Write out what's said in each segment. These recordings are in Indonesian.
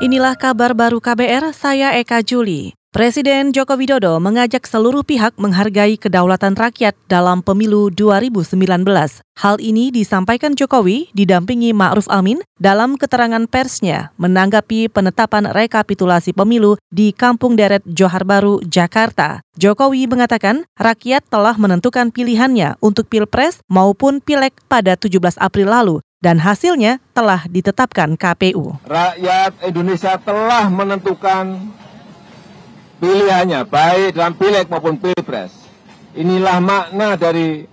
Inilah kabar baru KBR, saya Eka Juli. Presiden Joko Widodo mengajak seluruh pihak menghargai kedaulatan rakyat dalam pemilu 2019. Hal ini disampaikan Jokowi didampingi Ma'ruf Amin dalam keterangan persnya menanggapi penetapan rekapitulasi pemilu di Kampung Deret Johar Baru, Jakarta. Jokowi mengatakan rakyat telah menentukan pilihannya untuk Pilpres maupun Pileg pada 17 April lalu dan hasilnya telah ditetapkan KPU. Rakyat Indonesia telah menentukan pilihannya baik dalam pileg maupun pilpres. Inilah makna dari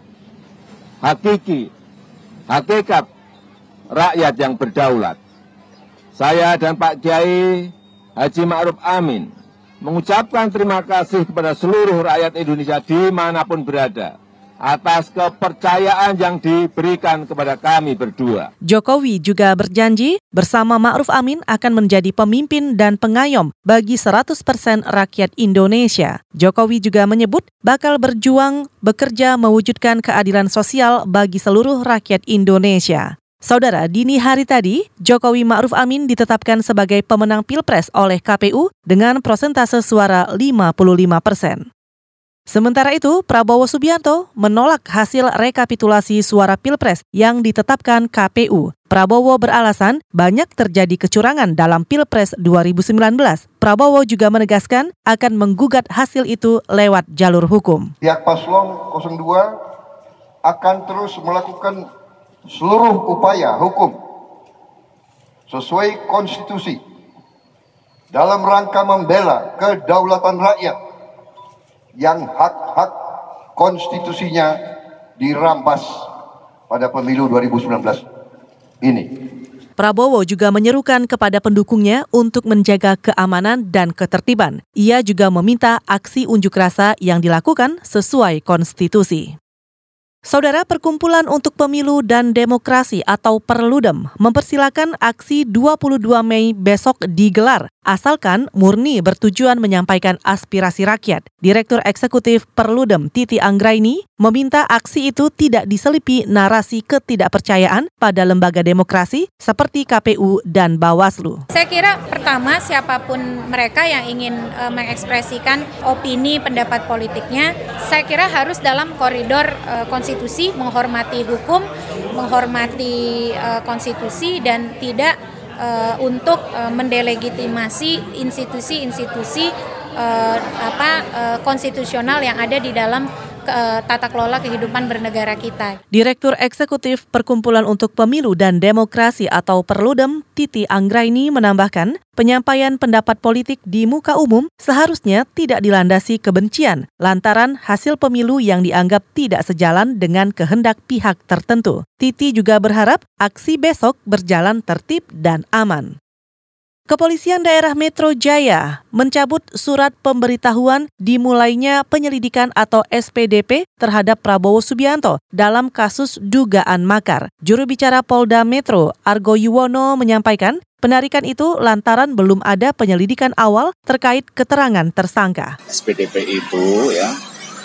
hakiki, hakikat rakyat yang berdaulat. Saya dan Pak Kiai Haji Ma'ruf Amin mengucapkan terima kasih kepada seluruh rakyat Indonesia di mana pun berada atas kepercayaan yang diberikan kepada kami berdua. Jokowi juga berjanji bersama Ma'ruf Amin akan menjadi pemimpin dan pengayom bagi 100% rakyat Indonesia. Jokowi juga menyebut bakal berjuang bekerja mewujudkan keadilan sosial bagi seluruh rakyat Indonesia. Saudara, dini hari tadi, Jokowi Ma'ruf Amin ditetapkan sebagai pemenang Pilpres oleh KPU dengan prosentase suara 55 persen. Sementara itu, Prabowo Subianto menolak hasil rekapitulasi suara Pilpres yang ditetapkan KPU. Prabowo beralasan banyak terjadi kecurangan dalam Pilpres 2019. Prabowo juga menegaskan akan menggugat hasil itu lewat jalur hukum. Pihak paslon 02 akan terus melakukan seluruh upaya hukum sesuai konstitusi dalam rangka membela kedaulatan rakyat yang hak-hak konstitusinya dirampas pada pemilu 2019 ini. Prabowo juga menyerukan kepada pendukungnya untuk menjaga keamanan dan ketertiban. Ia juga meminta aksi unjuk rasa yang dilakukan sesuai konstitusi. Saudara Perkumpulan untuk Pemilu dan Demokrasi atau Perludem mempersilakan aksi 22 Mei besok digelar asalkan murni bertujuan menyampaikan aspirasi rakyat. Direktur Eksekutif Perludem Titi Anggraini meminta aksi itu tidak diselipi narasi ketidakpercayaan pada lembaga demokrasi seperti KPU dan Bawaslu. Saya kira pertama siapa pun mereka yang ingin e, mengekspresikan opini pendapat politiknya, saya kira harus dalam koridor e, konstitusi menghormati hukum, menghormati e, konstitusi dan tidak uh, untuk uh, mendelegitimasi institusi-institusi uh, apa uh, konstitusional yang ada di dalam tata kelola kehidupan bernegara kita. Direktur Eksekutif Perkumpulan untuk Pemilu dan Demokrasi atau Perludem, Titi Anggraini menambahkan, penyampaian pendapat politik di muka umum seharusnya tidak dilandasi kebencian lantaran hasil pemilu yang dianggap tidak sejalan dengan kehendak pihak tertentu. Titi juga berharap aksi besok berjalan tertib dan aman. Kepolisian Daerah Metro Jaya mencabut surat pemberitahuan dimulainya penyelidikan atau SPDP terhadap Prabowo Subianto dalam kasus dugaan makar. Juru bicara Polda Metro, Argo Yuwono menyampaikan penarikan itu lantaran belum ada penyelidikan awal terkait keterangan tersangka. SPDP itu ya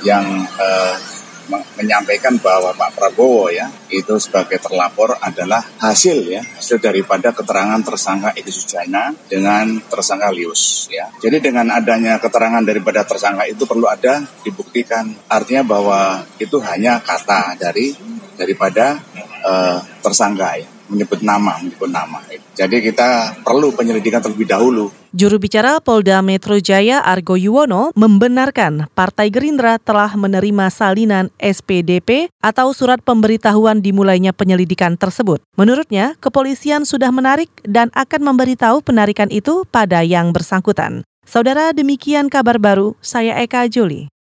yang uh, menyampaikan bahwa Pak Prabowo ya itu sebagai terlapor adalah hasil ya hasil daripada keterangan tersangka Edi Sujana dengan tersangka Lius ya. Jadi dengan adanya keterangan daripada tersangka itu perlu ada dibuktikan artinya bahwa itu hanya kata dari daripada uh, tersangka ya menyebut nama, menyebut nama. Jadi kita perlu penyelidikan terlebih dahulu. Juru bicara Polda Metro Jaya Argo Yuwono membenarkan Partai Gerindra telah menerima salinan SPDP atau surat pemberitahuan dimulainya penyelidikan tersebut. Menurutnya, kepolisian sudah menarik dan akan memberitahu penarikan itu pada yang bersangkutan. Saudara, demikian kabar baru. Saya Eka Juli.